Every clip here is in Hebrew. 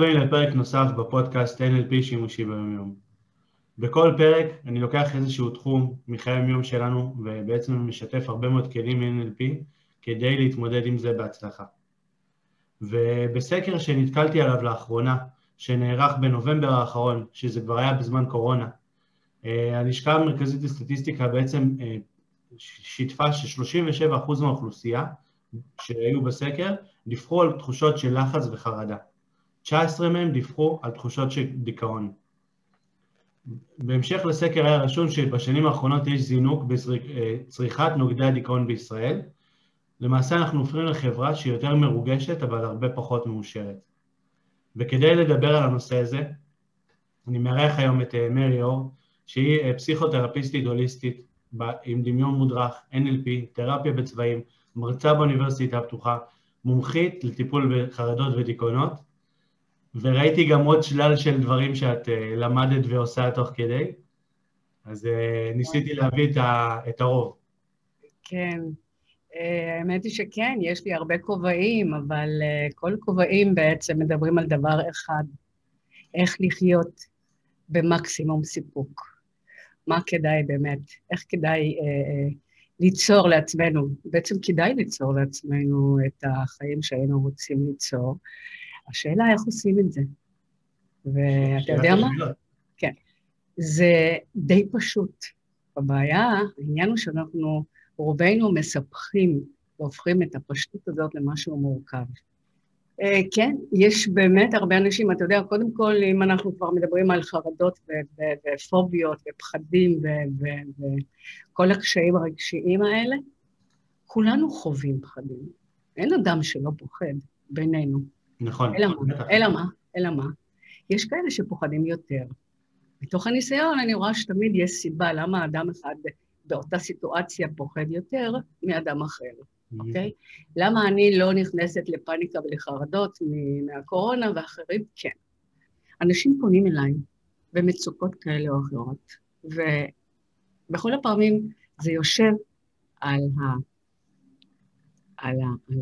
הבאים לפרק נוסף בפודקאסט NLP שימושי ביומיום. בכל פרק אני לוקח איזשהו תחום מחיי היומיום שלנו ובעצם משתף הרבה מאוד כלים מ-NLP כדי להתמודד עם זה בהצלחה. ובסקר שנתקלתי עליו לאחרונה, שנערך בנובמבר האחרון, שזה כבר היה בזמן קורונה, אה, הלשכה המרכזית לסטטיסטיקה בעצם אה, שיתפה ש-37% מהאוכלוסייה שהיו בסקר דיווחו על תחושות של לחץ וחרדה. 19 מהם דיווחו על תחושות של דיכאון. בהמשך לסקר היה רשום שבשנים האחרונות יש זינוק בצריכת נוגדי הדיכאון בישראל. למעשה אנחנו הופכים לחברה שהיא יותר מרוגשת אבל הרבה פחות מאושרת. וכדי לדבר על הנושא הזה, אני מארח היום את אה, מרי אור, שהיא אה, פסיכותרפיסטית הוליסטית עם דמיון מודרך, NLP, תרפיה בצבעים, מרצה באוניברסיטה הפתוחה, מומחית לטיפול בחרדות ודיכאונות, וראיתי גם עוד שלל של דברים שאת uh, למדת ועושה תוך כדי, אז uh, ניסיתי להביא את, ה, את הרוב. כן, uh, האמת היא שכן, יש לי הרבה כובעים, אבל כל כובעים בעצם מדברים על דבר אחד, איך לחיות במקסימום סיפוק. מה כדאי באמת, איך כדאי uh, ליצור לעצמנו, בעצם כדאי ליצור לעצמנו את החיים שהיינו רוצים ליצור. השאלה איך עושים את זה. ואתה יודע מה? כן. זה די פשוט. הבעיה, העניין הוא שאנחנו, רובנו מספחים והופכים את הפשטות הזאת למשהו מורכב. אה, כן, יש באמת הרבה אנשים, אתה יודע, קודם כל, אם אנחנו כבר מדברים על חרדות ופוביות ופחדים וכל הקשיים הרגשיים האלה, כולנו חווים פחדים. אין אדם שלא פוחד בינינו. נכון. אלא מה? אלא מה? אלא מה? יש כאלה שפוחדים יותר. מתוך הניסיון אני רואה שתמיד יש סיבה למה אדם אחד באותה סיטואציה פוחד יותר מאדם אחר. אוקיי? Okay? למה אני לא נכנסת לפאניקה ולחרדות מהקורונה ואחרים? כן. אנשים פונים אליי במצוקות כאלה או אחרות, ובכל הפעמים זה יושב על, ה... על, ה... על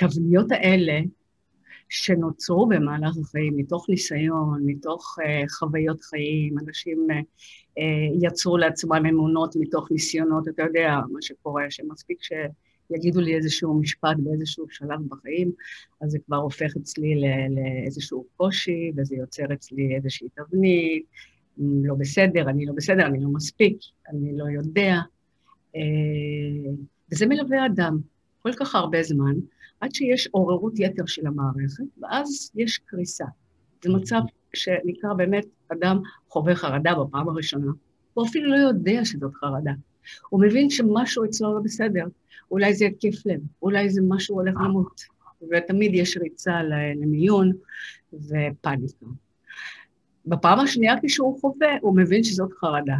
התבניות האלה שנוצרו במהלך החיים, מתוך ניסיון, מתוך uh, חוויות חיים, אנשים uh, uh, יצרו לעצמם אמונות מתוך ניסיונות, אתה יודע, מה שקורה, שמספיק ש... יגידו לי איזשהו משפט באיזשהו שלב בחיים, אז זה כבר הופך אצלי לאיזשהו קושי, וזה יוצר אצלי איזושהי תבנית, לא בסדר, אני לא בסדר, אני לא מספיק, אני לא יודע. אה, וזה מלווה אדם כל כך הרבה זמן, עד שיש עוררות יתר של המערכת, ואז יש קריסה. זה מצב שנקרא באמת, אדם חווה חרדה בפעם הראשונה, הוא אפילו לא יודע שזאת חרדה. הוא מבין שמשהו אצלו לא בסדר. אולי זה התקף לב, אולי זה משהו הולך למות, ותמיד יש ריצה למיון ופאניקה. בפעם השנייה כשהוא חווה, הוא מבין שזאת חרדה,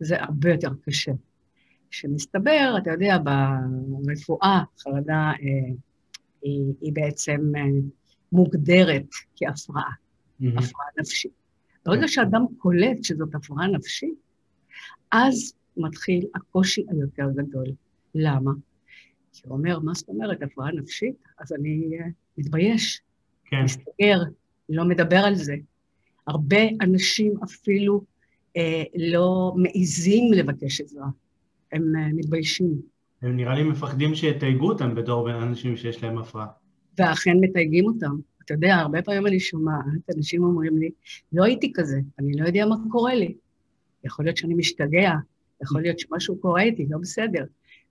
זה הרבה יותר קשה. שמסתבר, אתה יודע, ברפואה, חרדה אה, היא, היא בעצם אה, מוגדרת כהפרעה, mm-hmm. הפרעה נפשית. ברגע שאדם קולט שזאת הפרעה נפשית, אז מתחיל הקושי היותר גדול. למה? כי הוא אומר, מה זאת אומרת, הפרעה נפשית? אז אני uh, מתבייש, כן. מסתגר, לא מדבר על זה. הרבה אנשים אפילו uh, לא מעיזים לבקש עזרה, הם uh, מתביישים. הם נראה לי מפחדים שיתייגו אותם בתור אנשים שיש להם הפרעה. ואכן מתייגים אותם. אתה יודע, הרבה פעמים אני שומעת, אנשים אומרים לי, לא הייתי כזה, אני לא יודע מה קורה לי. יכול להיות שאני משתגע, יכול להיות שמשהו קורה איתי, לא בסדר.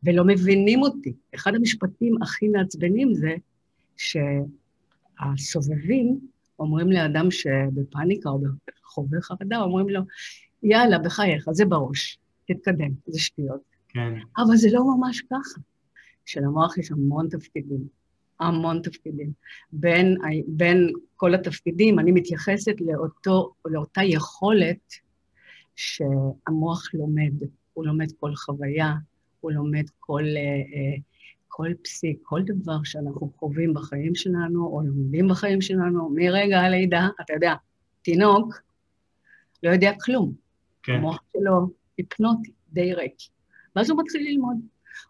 ולא מבינים אותי. אחד המשפטים הכי מעצבנים זה שהסובבים אומרים לאדם שבפאניקה או בחווה חרדה, אומרים לו, יאללה, בחייך, זה בראש, תתקדם, זה שטויות. כן. אבל זה לא ממש ככה. שלמוח יש המון תפקידים, המון תפקידים. בין, בין כל התפקידים, אני מתייחסת לאותו, לאותה יכולת שהמוח לומד. הוא לומד כל חוויה, הוא לומד כל, אה, אה, כל פסיק, כל דבר שאנחנו חווים בחיים שלנו, או לומדים בחיים שלנו, מרגע הלידה, אתה יודע, תינוק לא יודע כלום. כן. המוח שלו היפנוטי, די ריק. ואז הוא מתחיל ללמוד.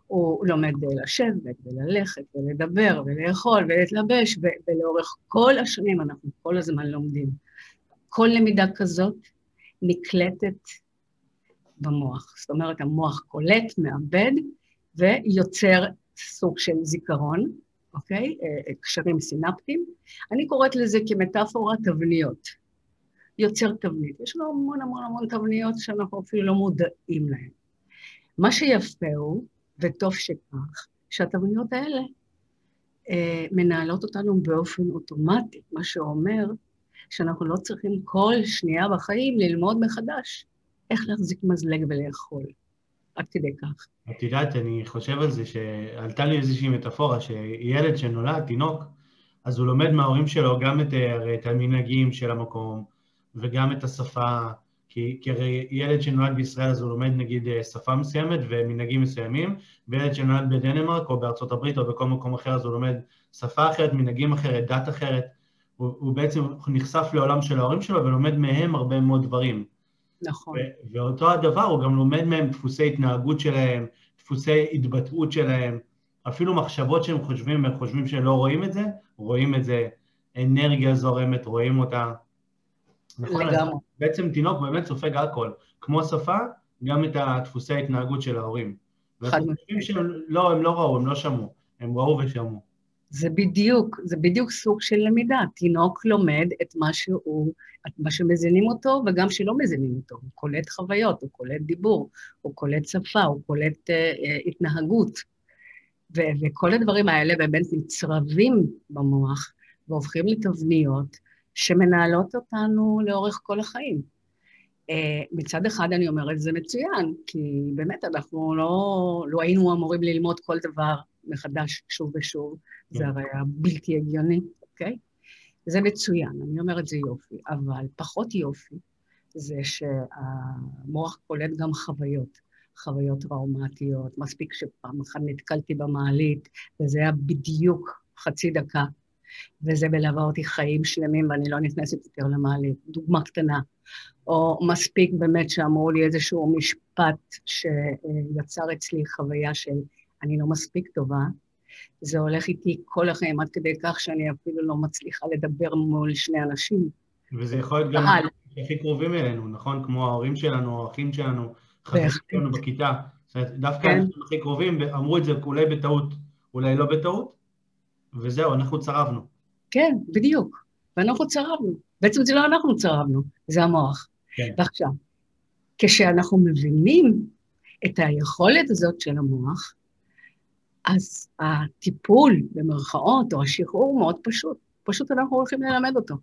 הוא לומד לשבת וללכת ולדבר ולאכול ולהתלבש, ולאורך כל השנים אנחנו כל הזמן לומדים. כל למידה כזאת נקלטת במוח. זאת אומרת, המוח קולט, מאבד, ויוצר סוג של זיכרון, אוקיי? אה, קשרים סינפטיים. אני קוראת לזה כמטאפורה תבניות. יוצר תבנית. יש לו המון המון המון תבניות שאנחנו אפילו לא מודעים להן. מה שיפה הוא, וטוב שכך, שהתבניות האלה אה, מנהלות אותנו באופן אוטומטי, מה שאומר שאנחנו לא צריכים כל שנייה בחיים ללמוד מחדש איך להחזיק מזלג ולאכול. עד כדי כך. את יודעת, אני חושב על זה שעלתה לי איזושהי מטאפורה, שילד שנולד, תינוק, אז הוא לומד מההורים שלו גם את, את המנהגים של המקום וגם את השפה, כי, כי הרי ילד שנולד בישראל אז הוא לומד נגיד שפה מסוימת ומנהגים מסוימים, וילד שנולד בדנמרק או בארצות הברית או בכל מקום אחר אז הוא לומד שפה אחרת, מנהגים אחרת, דת אחרת, הוא, הוא בעצם נחשף לעולם של ההורים שלו ולומד מהם הרבה מאוד דברים. נכון. ואותו הדבר, הוא גם לומד מהם דפוסי התנהגות שלהם, דפוסי התבטאות שלהם, אפילו מחשבות שהם חושבים, הם חושבים שלא רואים את זה, רואים את זה, אנרגיה זורמת, רואים אותה. נכון, לגמרי. בעצם תינוק באמת סופג הכל, כמו שפה, גם את דפוסי ההתנהגות של ההורים. חד משמעית. לא, הם לא ראו, הם לא שמעו, הם ראו ושמעו. זה בדיוק, זה בדיוק סוג של למידה. תינוק לומד את מה שהוא, את מה שמזינים אותו, וגם שלא מזינים אותו. הוא קולט חוויות, הוא קולט דיבור, הוא קולט שפה, הוא קולט uh, uh, התנהגות. ו- וכל הדברים האלה באמת נצרבים במוח, והופכים לתבניות שמנהלות אותנו לאורך כל החיים. Uh, מצד אחד אני אומרת, זה מצוין, כי באמת אנחנו לא, לא היינו אמורים ללמוד כל דבר מחדש שוב ושוב, זה כן. הרי היה בלתי הגיוני, אוקיי? זה מצוין, אני אומרת זה יופי, אבל פחות יופי זה שהמוח קולט גם חוויות, חוויות טראומטיות. מספיק שפעם אחת נתקלתי במעלית, וזה היה בדיוק חצי דקה, וזה מלווה אותי חיים שלמים ואני לא נכנסת יותר למעלית. דוגמה קטנה. או מספיק באמת שאמרו לי איזשהו משפט שיצר אצלי חוויה של אני לא מספיק טובה, זה הולך איתי כל החיים, עד כדי כך שאני אפילו לא מצליחה לדבר מול שני אנשים. וזה יכול להיות גם הכי קרובים אלינו, נכון? כמו ההורים שלנו, האחים שלנו, חברים שלנו בכיתה. זאת אומרת, דווקא כן. האנשים הכי קרובים אמרו את זה אולי בטעות, אולי לא בטעות, וזהו, אנחנו צרבנו. כן, בדיוק. ואנחנו צרבנו. בעצם זה לא אנחנו צרבנו, זה המוח. כן. ועכשיו, כשאנחנו מבינים את היכולת הזאת של המוח, אז הטיפול, במרכאות, או השחרור מאוד פשוט. פשוט אנחנו הולכים ללמד אותו.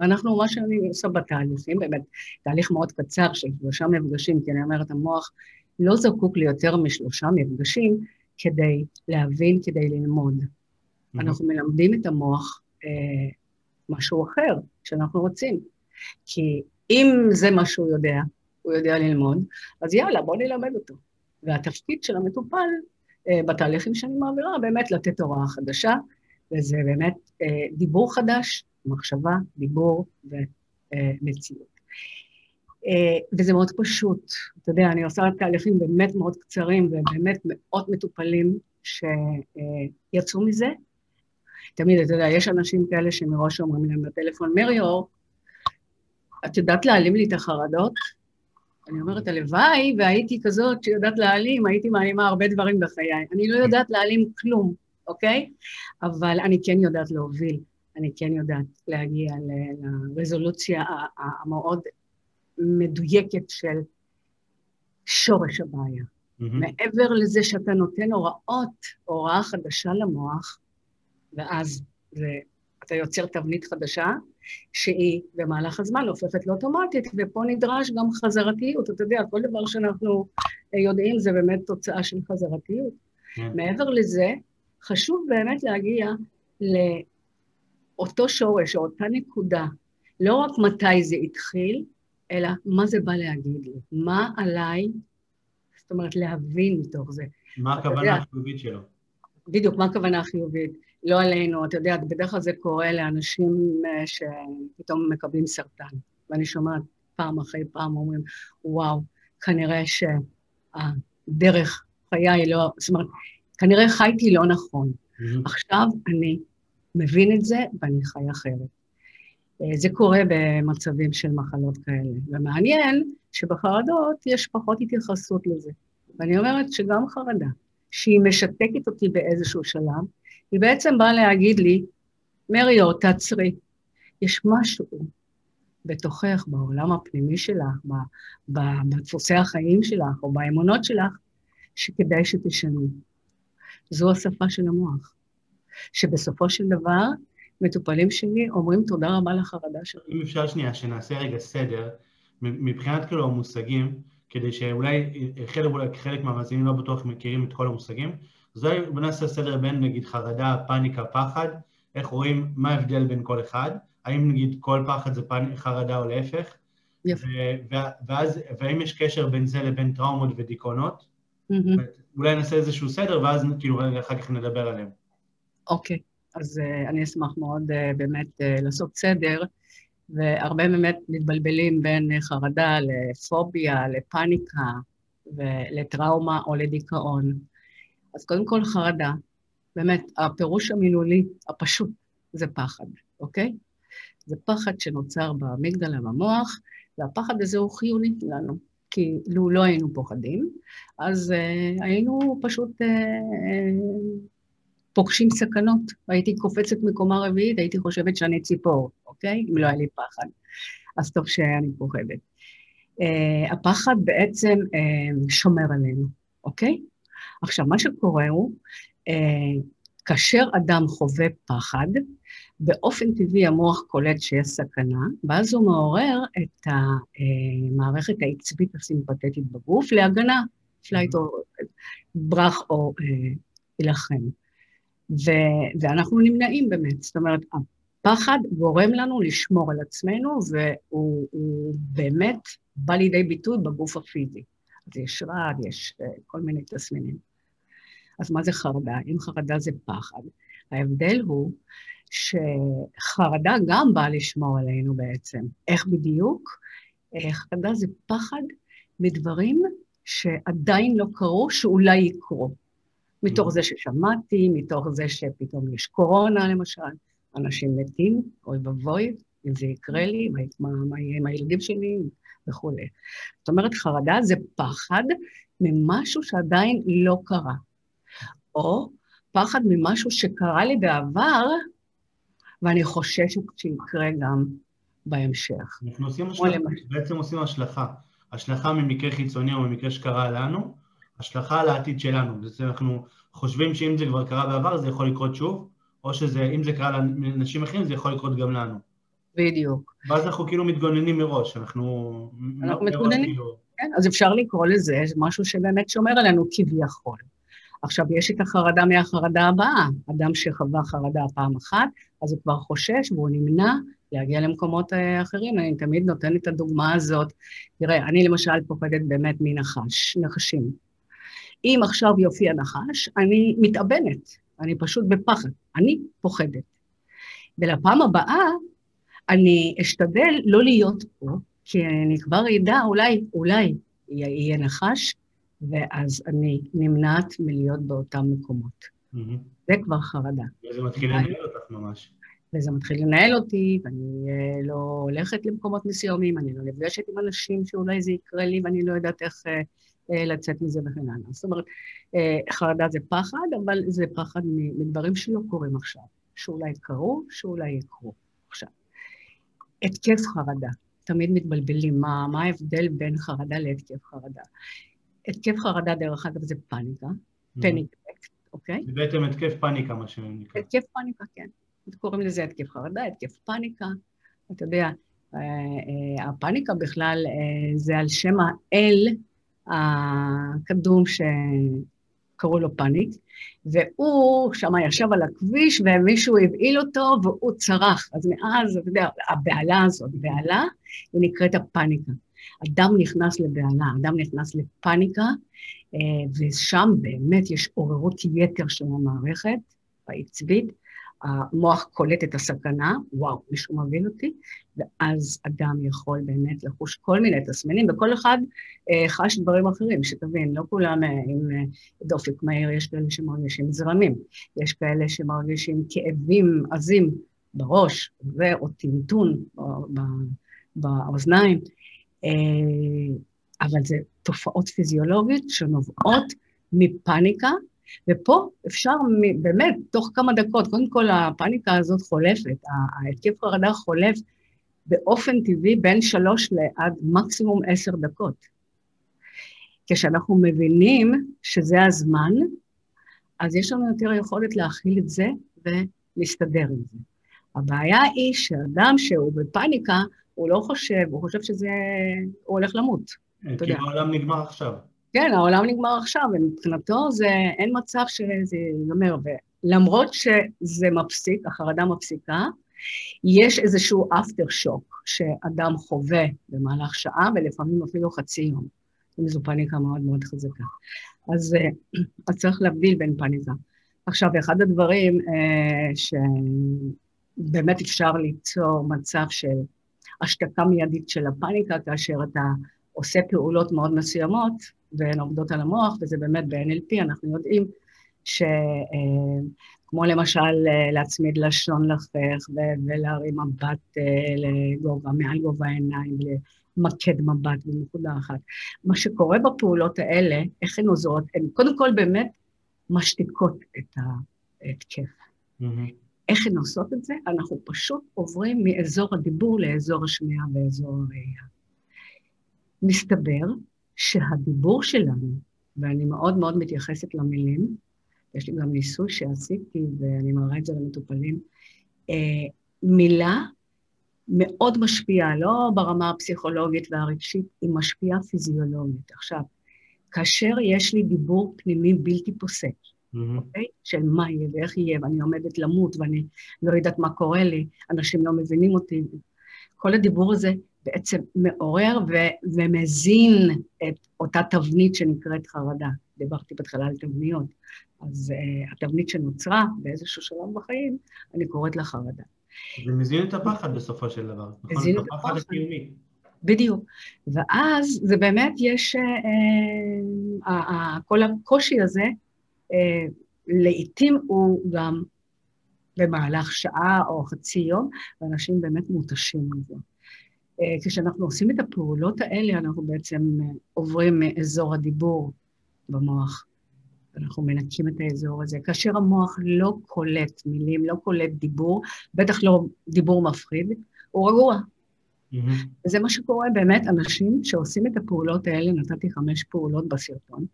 ואנחנו, מה שאני עושה בתהליכים, באמת, תהליך מאוד קצר של שלושה מפגשים, כי אני אומרת, המוח לא זקוק ליותר משלושה מפגשים כדי להבין, כדי ללמוד. Mm-hmm. אנחנו מלמדים את המוח אה, משהו אחר שאנחנו רוצים. כי אם זה מה שהוא יודע, הוא יודע ללמוד, אז יאללה, בוא נלמד אותו. והתפקיד של המטופל אה, בתהליכים שאני מעבירה, באמת לתת הוראה חדשה, וזה באמת אה, דיבור חדש, מחשבה, דיבור ומציאות. אה, וזה מאוד פשוט. אתה יודע, אני עושה תהליכים באמת מאוד קצרים ובאמת מאות מטופלים שיצאו מזה. תמיד, אתה יודע, יש אנשים כאלה שמראש אומרים להם בטלפון, מרי אור, את יודעת להעלים לי את החרדות? אני אומרת, הלוואי והייתי כזאת שיודעת להעלים, הייתי מעלימה הרבה דברים בחיי. אני לא יודעת להעלים כלום, אוקיי? אבל אני כן יודעת להוביל, אני כן יודעת להגיע לרזולוציה המאוד מדויקת של שורש הבעיה. Mm-hmm. מעבר לזה שאתה נותן הוראות, הוראה חדשה למוח, ואז זה, אתה יוצר תבנית חדשה, שהיא במהלך הזמן הופכת לאוטומטית, ופה נדרש גם חזרתיות. אתה יודע, כל דבר שאנחנו אה, יודעים זה באמת תוצאה של חזרתיות. כן. מעבר לזה, חשוב באמת להגיע לאותו שורש, או אותה נקודה, לא רק מתי זה התחיל, אלא מה זה בא להגיד לי, מה עליי, זאת אומרת, להבין מתוך זה. מה הכוונה החיובית שלו? בדיוק, מה הכוונה החיובית. לא עלינו, אתה יודע, בדרך כלל זה קורה לאנשים אה, שפתאום מקבלים סרטן. ואני שומעת פעם אחרי פעם אומרים, וואו, כנראה שהדרך חיי לא, זאת אומרת, כנראה חייתי לא נכון. Mm-hmm. עכשיו אני מבין את זה ואני חי אחרת. אה, זה קורה במצבים של מחלות כאלה. ומעניין שבחרדות יש פחות התייחסות לזה. ואני אומרת שגם חרדה, שהיא משתקת אותי באיזשהו שלב, היא בעצם באה להגיד לי, מריו, תעצרי. יש משהו בתוכך, בעולם הפנימי שלך, בדפוסי החיים שלך או באמונות שלך, שכדאי שתשנו. זו השפה של המוח. שבסופו של דבר, מטופלים שלי אומרים תודה רבה לחרדה שלי. אם אפשר שנייה, שנעשה רגע סדר, מבחינת כאילו המושגים, כדי שאולי חלק, חלק מהמאזינים לא בטוח מכירים את כל המושגים, בוא נעשה סדר בין נגיד חרדה, פאניקה, פחד, איך רואים מה ההבדל בין כל אחד, האם נגיד כל פחד זה פאנ... חרדה או להפך, יפה. ואז, והאם יש קשר בין זה לבין טראומות ודיכאונות? Mm-hmm. אולי נעשה איזשהו סדר, ואז כאילו אחר כך נדבר עליהם. אוקיי, okay. אז uh, אני אשמח מאוד uh, באמת uh, לעשות סדר, והרבה באמת מתבלבלים בין חרדה לפוביה, לפאניקה ולטראומה או לדיכאון. אז קודם כל חרדה, באמת, הפירוש המילולי הפשוט זה פחד, אוקיי? זה פחד שנוצר באמיגדלה במוח, והפחד הזה הוא חיוני לנו, כי לו לא היינו פוחדים, אז uh, היינו פשוט uh, uh, פוגשים סכנות. הייתי קופצת מקומה רביעית, הייתי חושבת שאני ציפור, אוקיי? אם לא היה לי פחד. אז טוב שאני פוחדת. אה, הפחד בעצם אה, שומר עלינו, אוקיי? עכשיו, מה שקורה הוא, אה, כאשר אדם חווה פחד, באופן טבעי המוח קולט שיש סכנה, ואז הוא מעורר את המערכת העצבית הסימפתטית בגוף להגנה, flight או ברח או יילחם. ו- ואנחנו נמנעים באמת, זאת אומרת, הפחד גורם לנו לשמור על עצמנו, והוא באמת בא לידי ביטוי בגוף הפיזי. אז יש רעד, יש כל מיני תסמינים. אז מה זה חרדה? אם חרדה זה פחד. ההבדל הוא שחרדה גם באה לשמור עלינו בעצם. איך בדיוק? אה, חרדה זה פחד מדברים שעדיין לא קרו, שאולי יקרו. מתוך זה ששמעתי, מתוך זה שפתאום יש קורונה למשל, אנשים מתים, אוי ואבוי, אם זה יקרה לי, מה, מה יהיה עם הילדים שלי וכולי. זאת אומרת, חרדה זה פחד ממשהו שעדיין לא קרה. או פחד ממשהו שקרה לי בעבר, ואני חוששת שיקרה גם בהמשך. אנחנו עושים השלכה, בעצם עושים השלכה. השלכה ממקרה חיצוני או ממקרה שקרה לנו, השלכה על העתיד שלנו. זה אנחנו חושבים שאם זה כבר קרה בעבר, זה יכול לקרות שוב, או שאם זה קרה לאנשים אחרים, זה יכול לקרות גם לנו. בדיוק. ואז אנחנו כאילו מתגוננים מראש, אנחנו... אנחנו מתגוננים, כאילו... כן, אז אפשר לקרוא לזה משהו שבאמת שומר עלינו כביכול. עכשיו, יש את החרדה מהחרדה הבאה. אדם שחווה חרדה פעם אחת, אז הוא כבר חושש והוא נמנע להגיע למקומות אה, אחרים. אני תמיד נותנת את הדוגמה הזאת. תראה, אני למשל פוחדת באמת מנחש, נחשים. אם עכשיו יופיע נחש, אני מתאבנת, אני פשוט בפחד, אני פוחדת. ולפעם הבאה אני אשתדל לא להיות פה, כי אני כבר אדע, אולי, אולי יהיה נחש, ואז אני נמנעת מלהיות באותם מקומות. Mm-hmm. זה כבר חרדה. וזה מתחיל לנהל אותך ממש. וזה מתחיל לנהל אותי, ואני אה, לא הולכת למקומות מסוימים, אני לא נפגשת עם אנשים שאולי זה יקרה לי ואני לא יודעת איך אה, אה, לצאת מזה וכן הלאה. זאת אומרת, חרדה זה פחד, אבל זה פחד מדברים שלא קורים עכשיו, שאולי קרו, שאולי יקרו. התקף חרדה, תמיד מתבלבלים, מה, מה ההבדל בין חרדה להתקף חרדה? התקף חרדה, דרך אגב, זה פאניקה, פניק אוקיי? זה בעצם התקף פאניקה, מה שנקרא. התקף פאניקה, כן. קוראים לזה התקף חרדה, התקף פאניקה. אתה יודע, אה, אה, הפאניקה בכלל אה, זה על שם האל הקדום שקראו לו פאניק, והוא שם ישב על הכביש ומישהו הבהיל אותו והוא צרח. אז מאז, אתה יודע, הבהלה הזאת, בהלה, היא נקראת הפאניקה. אדם נכנס לבהלה, אדם נכנס לפאניקה, ושם באמת יש עוררות יתר של המערכת העצבית, המוח קולט את הסכנה, וואו, מישהו מבין אותי, ואז אדם יכול באמת לחוש כל מיני תסמינים, וכל אחד אה, חש דברים אחרים, שתבין, לא כולם אה, עם אה, דופק מהיר, יש כאלה שמרגישים זרמים, יש כאלה שמרגישים כאבים עזים בראש, או טינטון באוזניים, אה, אבל זה תופעות פיזיולוגיות שנובעות מפאניקה, ופה אפשר באמת, תוך כמה דקות, קודם כל הפאניקה הזאת חולפת, ההתקף חרדה חולף באופן טבעי בין שלוש לעד מקסימום עשר דקות. כשאנחנו מבינים שזה הזמן, אז יש לנו יותר יכולת להכיל את זה ולהסתדר עם זה. הבעיה היא שאדם שהוא בפאניקה, הוא לא חושב, הוא חושב שזה, הוא הולך למות. כי העולם נגמר עכשיו. כן, העולם נגמר עכשיו, ומבחינתו זה, אין מצב שזה ייגמר. ולמרות שזה מפסיק, החרדה מפסיקה, יש איזשהו אפטר שוק שאדם חווה במהלך שעה, ולפעמים אפילו חצי יום, אם זו פאניקה מאוד מאוד חזקה. אז, אה, אז צריך להבדיל בין פאניקה. עכשיו, אחד הדברים אה, שבאמת אפשר ליצור מצב של השתקה מיידית של הפאניקה, כאשר אתה עושה פעולות מאוד מסוימות, והן עובדות על המוח, וזה באמת ב-NLP, אנחנו יודעים שכמו אה, למשל אה, להצמיד לשון לחך ולהרים מבט אה, לגובה, מעל גובה העיניים, למקד מבט בנקודה אחת. מה שקורה בפעולות האלה, איך הן עוזרות? הן קודם כל באמת משתיקות את ההתקף. Mm-hmm. איך הן עושות את זה? אנחנו פשוט עוברים מאזור הדיבור לאזור השמיעה ואזור הראייה. מסתבר שהדיבור שלנו, ואני מאוד מאוד מתייחסת למילים, יש לי גם ניסוי שעשיתי ואני מראה את זה למטופלים, אה, מילה מאוד משפיעה, לא ברמה הפסיכולוגית והרגשית, היא משפיעה פיזיולוגית. עכשיו, כאשר יש לי דיבור פנימי בלתי פוסק, mm-hmm. אוקיי? של מה יהיה ואיך יהיה, ואני עומדת למות ואני לא יודעת מה קורה לי, אנשים לא מבינים אותי, כל הדיבור הזה בעצם מעורר ו- ומזין את אותה תבנית שנקראת חרדה. דיברתי בהתחלה על תבניות. אז uh, התבנית שנוצרה באיזשהו שלב בחיים, אני קוראת לה חרדה. זה מזין את הפחד בסופו של דבר, נכון? מזין את הפחד הקיומי. בדיוק. ואז זה באמת יש, uh, uh, כל הקושי הזה, uh, לעתים הוא גם במהלך שעה או חצי יום, ואנשים באמת מותשים מזה. אה, כשאנחנו עושים את הפעולות האלה, אנחנו בעצם אה, עוברים מאזור הדיבור במוח. אנחנו מנקים את האזור הזה. כאשר המוח לא קולט מילים, לא קולט דיבור, בטח לא דיבור מפחיד, הוא רגוע. Mm-hmm. וזה מה שקורה באמת, אנשים שעושים את הפעולות האלה, נתתי חמש פעולות בסרטון,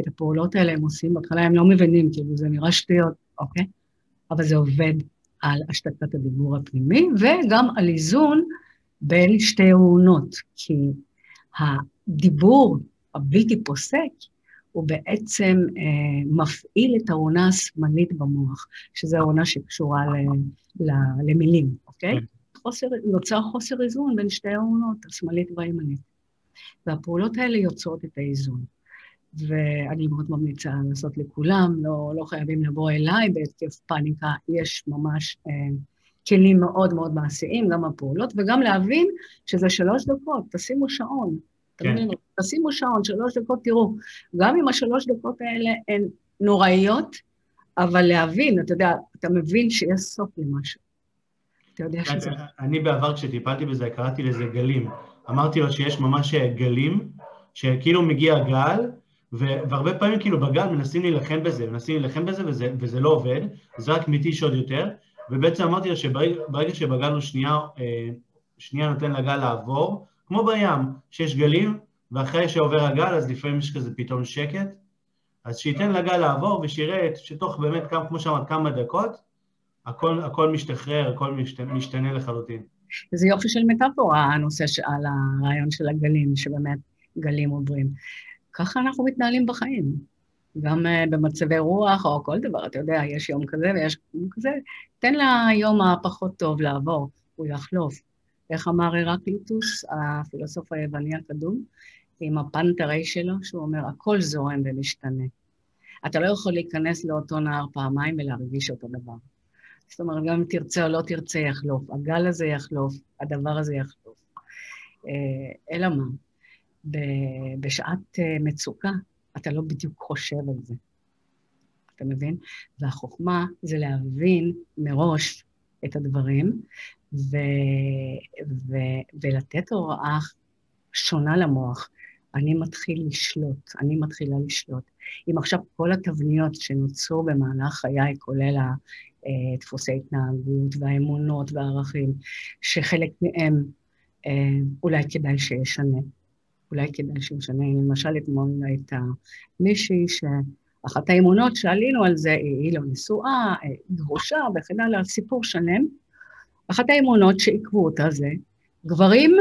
את הפעולות האלה הם עושים, בהתחלה הם לא מבינים, כאילו זה נראה שטויות, אוקיי? אבל זה עובד על השתקת הדיבור הפנימי, וגם על איזון בין שתי עונות, כי הדיבור הבלתי פוסק הוא בעצם אה, מפעיל את העונה השמאלית במוח, שזו העונה שקשורה ל, ל, למילים, אוקיי? כן. חוסר, נוצר חוסר איזון בין שתי העונות, השמאלית והימנית. והפעולות האלה יוצרות את האיזון. ואני מאוד ממליצה לעשות לכולם, לא, לא חייבים לבוא אליי בהתקף פאניקה, יש ממש אה, כלים מאוד מאוד מעשיים, גם הפעולות, וגם להבין שזה שלוש דקות, תשימו שעון. כן. תשימו שעון, שלוש דקות, תראו, גם אם השלוש דקות האלה הן נוראיות, אבל להבין, אתה יודע, אתה מבין שיש סוף למשהו. אתה יודע שזה... אני בעבר, כשטיפלתי בזה, קראתי לזה גלים. אמרתי לו שיש ממש גלים, שכאילו מגיע גל, והרבה פעמים כאילו בגל מנסים להילחם בזה, מנסים להילחם בזה וזה, וזה לא עובד, זה רק מתיש עוד יותר, ובעצם אמרתי לו שברגע שבגלנו שנייה, אה, שנייה נותן לגל לעבור, כמו בים, שיש גלים, ואחרי שעובר הגל אז לפעמים יש כזה פתאום שקט, אז שייתן לגל לעבור ושיראה שתוך באמת, כמו שאמרת, כמה דקות, הכל, הכל משתחרר, הכל משתנה, משתנה לחלוטין. זה יופי של מטאפורה, הנושא על הרעיון של הגלים, שבאמת גלים עוברים. ככה אנחנו מתנהלים בחיים. גם uh, במצבי רוח או כל דבר, אתה יודע, יש יום כזה ויש יום כזה, תן ליום הפחות טוב לעבור, הוא יחלוף. איך אמר הרקליטוס, הפילוסוף היווני הקדום, עם הפנתרי שלו, שהוא אומר, הכל זורם ומשתנה. אתה לא יכול להיכנס לאותו נהר פעמיים ולהרגיש אותו דבר. זאת אומרת, גם אם תרצה או לא תרצה, יחלוף. הגל הזה יחלוף, הדבר הזה יחלוף. אה, אלא מה? בשעת אה, מצוקה, אתה לא בדיוק חושב על זה. אתה מבין? והחוכמה זה להבין מראש את הדברים ו, ו, ולתת הוראה שונה למוח. אני מתחיל לשלוט, אני מתחילה לשלוט. אם עכשיו כל התבניות שנוצרו במהלך חיי, כולל דפוסי התנהגות והאמונות והערכים, שחלק מהם אה, אולי כדאי שישנה. אולי כדאי שישנה. למשל, אתמול הייתה מישהי שאחת האמונות שעלינו על זה, היא לא נשואה, גרושה וכן הלאה, סיפור שלם. אחת האמונות שעיכבו אותה זה, גברים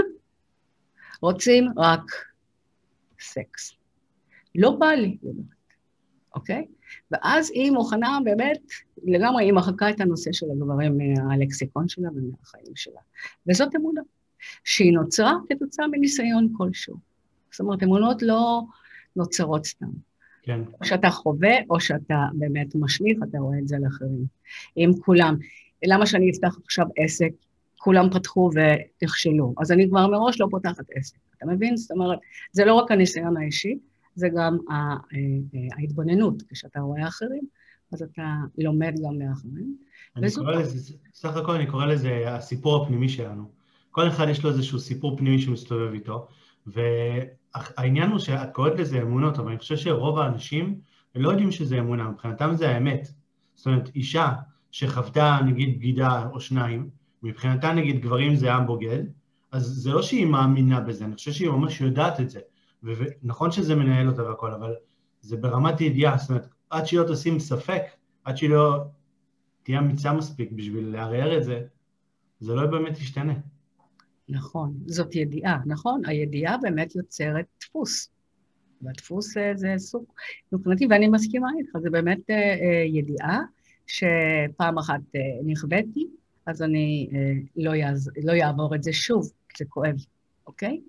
רוצים רק סקס. לא בא לי, אוקיי? ואז היא מוכנה באמת, לגמרי, היא מחקה את הנושא של הגברים מהלקסיקון שלה ומהחיים שלה. וזאת אמונה, שהיא נוצרה כתוצאה מניסיון כלשהו. זאת אומרת, אמונות לא נוצרות סתם. כן. או שאתה חווה, או שאתה באמת משליך, אתה רואה את זה על אחרים. עם כולם. למה שאני אפתח עכשיו עסק? כולם פתחו ונכשלו. אז אני כבר מראש לא פותחת עסק. אתה מבין? זאת אומרת, זה לא רק הניסיון האישי, זה גם אה, אה, ההתבוננות. כשאתה רואה אחרים, אז אתה לומד גם מאחרים. סך הכל אני קורא לזה הסיפור הפנימי שלנו. כל אחד יש לו איזשהו סיפור פנימי שמסתובב איתו, והעניין הוא שאת קוראת לזה אמונות, אבל אני חושב שרוב האנשים לא יודעים שזה אמונה, מבחינתם זה האמת. זאת אומרת, אישה שחוותה נגיד בגידה או שניים, מבחינתה נגיד גברים זה עם בוגד, אז זה לא שהיא מאמינה בזה, אני חושב שהיא ממש יודעת את זה. ונכון שזה מנהל אותה והכל, אבל זה ברמת ידיעה, זאת אומרת, עד שהיא לא תשים ספק, עד שהיא לא תהיה אמיצה מספיק בשביל לערער את זה, זה לא באמת ישתנה. נכון, זאת ידיעה, נכון? הידיעה באמת יוצרת דפוס. והדפוס אה, זה סוג מבחינתי, ואני מסכימה איתך, זה באמת אה, אה, ידיעה שפעם אחת נכוויתי, אז אני לא, יעז, לא יעבור את זה שוב, זה כואב, אוקיי?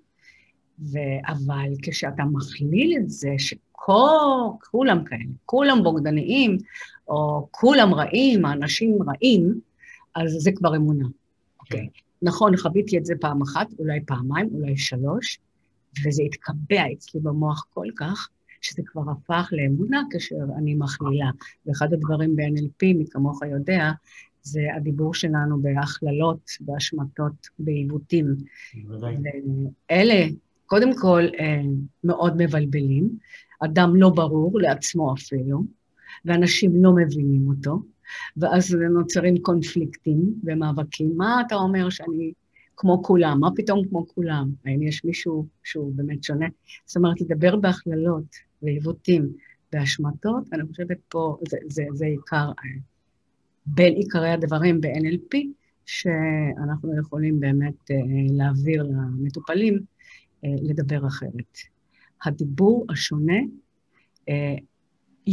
ו... אבל כשאתה מכליל את זה, שכולם כאלה, כולם בוגדניים, או כולם רעים, האנשים רעים, אז זה כבר אמונה, אוקיי? Okay. נכון, חוויתי את זה פעם אחת, אולי פעמיים, אולי שלוש, וזה התקבע אצלי במוח כל כך, שזה כבר הפך לאמונה כאשר אני מכלילה. ואחד הדברים ב-NLP, מי כמוך יודע, זה הדיבור שלנו בהכללות, בהשמטות, בעיוותים. אלה, קודם כל, אה, מאוד מבלבלים. אדם לא ברור לעצמו אפילו, ואנשים לא מבינים אותו. ואז נוצרים קונפליקטים ומאבקים. מה אתה אומר שאני כמו כולם? מה פתאום כמו כולם? האם יש מישהו שהוא באמת שונה? זאת אומרת, לדבר בהכללות ועיוותים בהשמטות, אני חושבת פה, זה, זה, זה עיקר, בין עיקרי הדברים ב-NLP, שאנחנו יכולים באמת אה, להעביר למטופלים אה, לדבר אחרת. הדיבור השונה אה,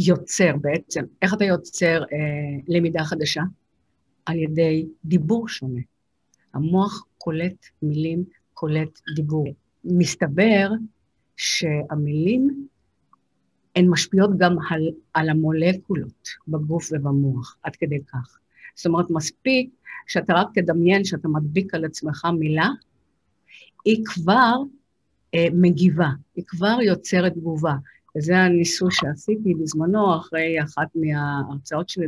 יוצר בעצם, איך אתה יוצר אה, למידה חדשה? על ידי דיבור שונה. המוח קולט מילים, קולט דיבור. מסתבר שהמילים הן משפיעות גם על, על המולקולות בגוף ובמוח, עד כדי כך. זאת אומרת, מספיק שאתה רק תדמיין שאתה מדביק על עצמך מילה, היא כבר אה, מגיבה, היא כבר יוצרת תגובה. וזה הניסוי שעשיתי בזמנו, אחרי אחת מההרצאות שלי,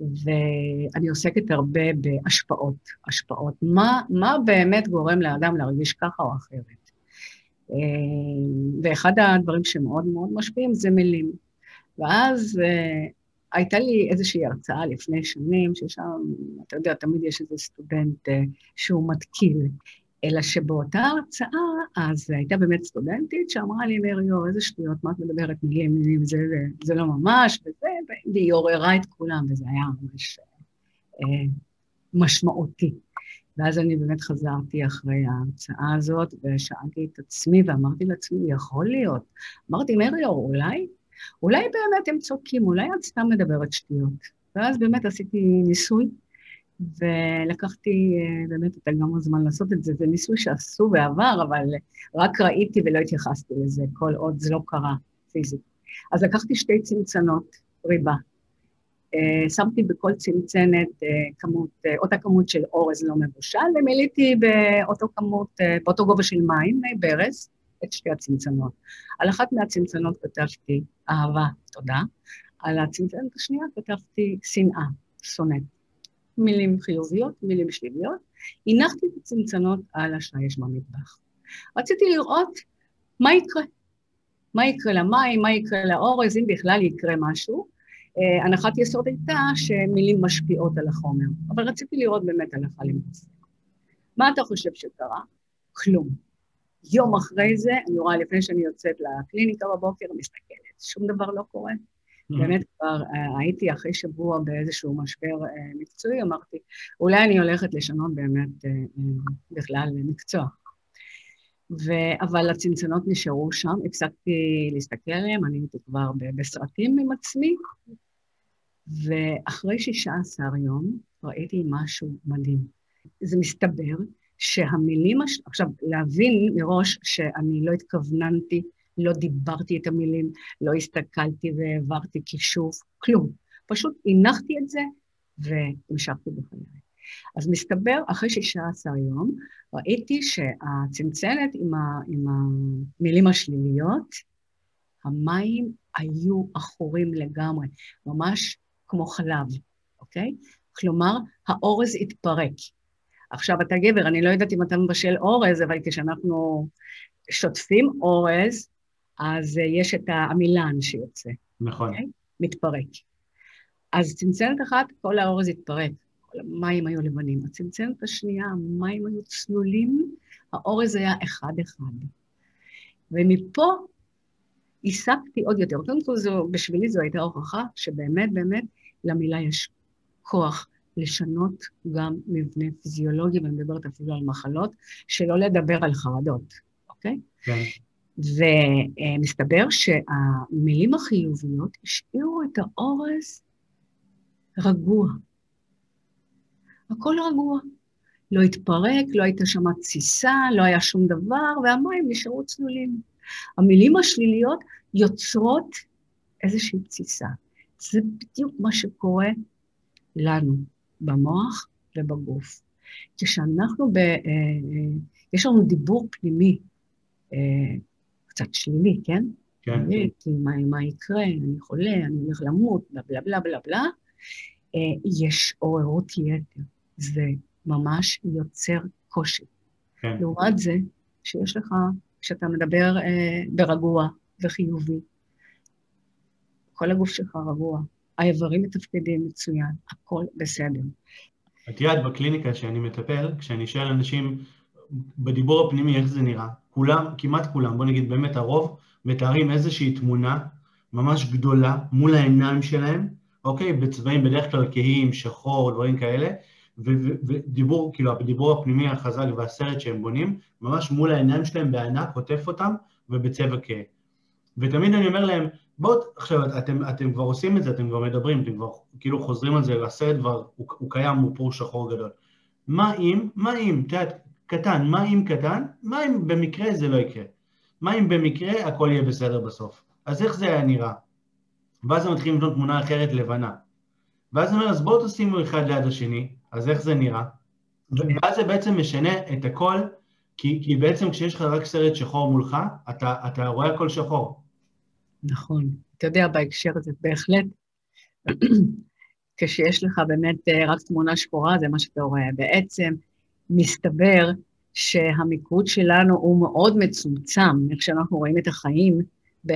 ואני עוסקת הרבה בהשפעות. השפעות. מה, מה באמת גורם לאדם להרגיש ככה או אחרת? אה, ואחד הדברים שמאוד מאוד משפיעים זה מילים. ואז אה, הייתה לי איזושהי הרצאה לפני שנים, ששם, אתה יודע, תמיד יש איזה סטודנט אה, שהוא מתקיל. אלא שבאותה הרצאה, אז הייתה באמת סטודנטית שאמרה לי, מריו, איזה שטויות, מה את מדברת, מילים, מילים, זה, זה, זה לא ממש, וזה, והיא עוררה את כולם, וזה היה ממש אה, משמעותי. ואז אני באמת חזרתי אחרי ההרצאה הזאת, ושאלתי את עצמי, ואמרתי לעצמי, יכול להיות. אמרתי, מריו, אולי, אולי באמת הם צודקים, אולי את סתם מדברת שטויות. ואז באמת עשיתי ניסוי. ולקחתי אה, באמת את גם הזמן לעשות את זה. זה ניסוי שעשו בעבר, אבל רק ראיתי ולא התייחסתי לזה, כל עוד זה לא קרה פיזית. אז לקחתי שתי צנצנות ריבה, אה, שמתי בכל צנצנת אה, כמות, אותה כמות של אורז לא מבושל, ומילאתי באותו כמות, באותו גובה של מים, מי ברז, את שתי הצנצנות. על אחת מהצנצנות כתבתי אהבה, תודה, על הצנצנת השנייה כתבתי שנאה, שונאת. מילים חיוביות, מילים שליליות. הנחתי את הצנצנות על השיש במטבח. רציתי לראות מה יקרה. מה יקרה למים, מה יקרה לאורז, אם בכלל יקרה משהו. Uh, הנחת יסוד הייתה שמילים משפיעות על החומר, אבל רציתי לראות באמת הלכה למעשה. מה אתה חושב שקרה? כלום. יום אחרי זה, אני רואה לפני שאני יוצאת לקליניקה בבוקר, מסתכלת, שום דבר לא קורה. באמת כבר uh, הייתי אחרי שבוע באיזשהו משבר uh, מקצועי, אמרתי, אולי אני הולכת לשנות באמת uh, בכלל מקצוע. ו... אבל הצנצנות נשארו שם, הפסקתי להסתכל עליהן, אני הייתי כבר בסרטים עם עצמי, ואחרי 16 יום ראיתי משהו מדהים. זה מסתבר שהמילים, הש... עכשיו, להבין מראש שאני לא התכווננתי, לא דיברתי את המילים, לא הסתכלתי והעברתי כישוף, כלום. פשוט הנחתי את זה והמשכתי בחיי. אז מסתבר, אחרי 16 יום, ראיתי שהצנצנת עם, ה, עם המילים השליליות, המים היו עכורים לגמרי, ממש כמו חלב, אוקיי? כלומר, האורז התפרק. עכשיו, אתה גבר, אני לא יודעת אם אתה מבשל אורז, אבל כשאנחנו שוטפים אורז, אז יש את העמילן שיוצא. נכון. Okay? אוקיי? מתפרק. אז צנצנת אחת, כל האורז התפרק. המים היו לבנים. הצנצנת השנייה, המים היו צלולים, האורז היה אחד-אחד. ומפה הסקתי עוד יותר. קודם כל, זו, בשבילי זו הייתה הוכחה שבאמת, באמת, למילה יש כוח לשנות גם מבנה פיזיולוגי, ואני מדברת אפילו על מחלות, שלא לדבר על חרדות, אוקיי? כן. ומסתבר שהמילים החיוביות השאירו את האורז רגוע. הכל רגוע. לא התפרק, לא הייתה שם תסיסה, לא היה שום דבר, והמים נשארו צלולים. המילים השליליות יוצרות איזושהי תסיסה. זה בדיוק מה שקורה לנו, במוח ובגוף. כשאנחנו ב... אה, אה, יש לנו דיבור פנימי, אה, קצת שלילי, כן? כן. כי מה, מה יקרה, אני חולה, אני הולך למות, בלה בלה בלה בלה בלה, יש עוררות יתר. זה ממש יוצר קושי. כן. לעומת זה, שיש לך, כשאתה מדבר אה, ברגוע וחיובי, כל הגוף שלך רגוע, האיברים מתפקדים מצוין, הכל בסדר. את יודעת, בקליניקה שאני מטפל, כשאני שואל אנשים בדיבור הפנימי איך זה נראה, כולם, כמעט כולם, בוא נגיד באמת הרוב, מתארים איזושהי תמונה ממש גדולה מול העיניים שלהם, אוקיי? בצבעים בדרך כלל כהים, שחור, דברים כאלה, ודיבור, כאילו, הדיבור הפנימי החזק והסרט שהם בונים, ממש מול העיניים שלהם בענק, עוטף אותם, ובצבע כהה. ותמיד אני אומר להם, בואו, עכשיו, אתם, אתם כבר עושים את זה, אתם כבר מדברים, אתם כבר כאילו חוזרים על זה, הסרט כבר, הוא, הוא קיים, הוא פור שחור גדול. מה אם, מה אם, את יודעת, קטן, מה אם קטן, מה אם במקרה זה לא יקרה? מה אם במקרה הכל יהיה בסדר בסוף? אז איך זה היה נראה? ואז הם מתחילים לבנות תמונה אחרת לבנה. ואז אני אומר, אז בואו תשימו אחד ליד השני, אז איך זה נראה? ואז זה בעצם משנה את הכל, כי, כי בעצם כשיש לך רק סרט שחור מולך, אתה, אתה רואה הכל שחור. נכון. אתה יודע, בהקשר הזה, בהחלט, כשיש לך באמת אה, רק תמונה שחורה, זה מה שאתה רואה. בעצם, מסתבר שהמיקוד שלנו הוא מאוד מצומצם, איך שאנחנו רואים את החיים ב,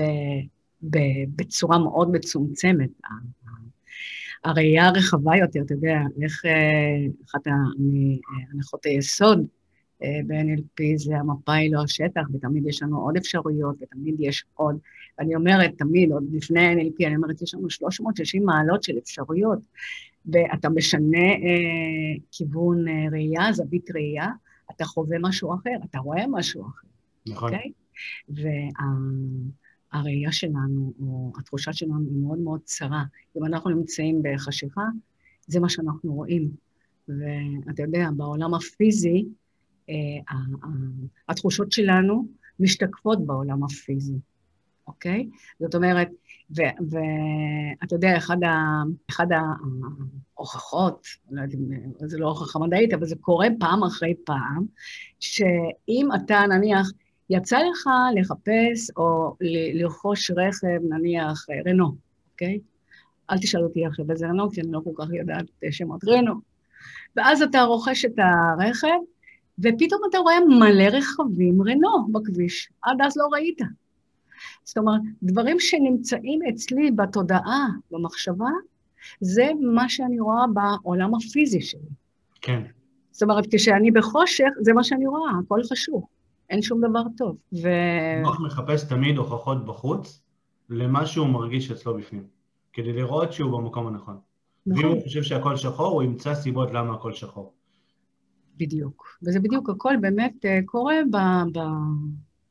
ב, בצורה מאוד מצומצמת. הראייה הרחבה יותר, אתה יודע, איך אה, אחת הנחות היסוד אה, ב-NLP זה המפה היא לא השטח, ותמיד יש לנו עוד אפשרויות, ותמיד יש עוד. ואני אומרת, תמיד, עוד לפני NLP, אני אומרת, יש לנו 360 מעלות של אפשרויות, ואתה משנה אה, כיוון אה, ראייה, זווית ראייה, אתה חווה משהו אחר, אתה רואה משהו אחר. נכון. Okay? אוקיי? והראייה שלנו, או התחושה שלנו היא מאוד מאוד צרה. אם אנחנו נמצאים בחשיכה, זה מה שאנחנו רואים. ואתה יודע, בעולם הפיזי, אה, התחושות שלנו משתקפות בעולם הפיזי. אוקיי? זאת אומרת, ואתה יודע, אחד, ה, אחד ההוכחות, לא יודעת אם זה לא הוכחה מדעית, אבל זה קורה פעם אחרי פעם, שאם אתה נניח, יצא לך לחפש או לרכוש רכב, נניח רנו, אוקיי? אל תשאל אותי עכשיו איזה רנו, כי אני לא כל כך יודעת שמות רנו. ואז אתה רוכש את הרכב, ופתאום אתה רואה מלא רכבים רנו בכביש. עד אז לא ראית. זאת אומרת, דברים שנמצאים אצלי בתודעה, במחשבה, זה מה שאני רואה בעולם הפיזי שלי. כן. זאת אומרת, כשאני בחושך, זה מה שאני רואה, הכל חשוך, אין שום דבר טוב. ו... המוח מחפש תמיד הוכחות בחוץ למה שהוא מרגיש אצלו בפנים, כדי לראות שהוא במקום הנכון. נכון. ואם הוא חושב שהכל שחור, הוא ימצא סיבות למה הכל שחור. בדיוק. וזה בדיוק, הכל באמת אה, קורה ב... ב...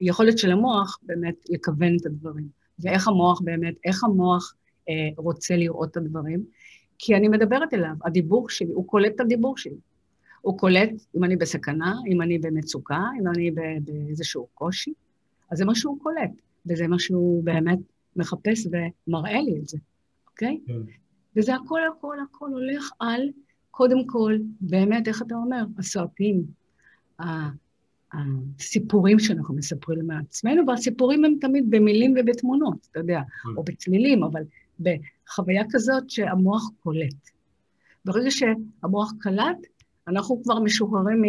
יכולת של המוח באמת לכוון את הדברים. ואיך המוח באמת, איך המוח אה, רוצה לראות את הדברים. כי אני מדברת אליו, הדיבור שלי, הוא קולט את הדיבור שלי. הוא קולט אם אני בסכנה, אם אני במצוקה, אם אני באיזשהו קושי, אז זה מה שהוא קולט, וזה מה שהוא באמת מחפש ומראה לי את זה, אוקיי? כן. וזה הכל, הכל, הכל הולך על, קודם כל, באמת, איך אתה אומר, הסרטים, הסיפורים שאנחנו מספרים מעצמנו, והסיפורים הם תמיד במילים ובתמונות, אתה יודע, mm. או בצלילים, אבל בחוויה כזאת שהמוח קולט. ברגע שהמוח קלט, אנחנו כבר משוחררים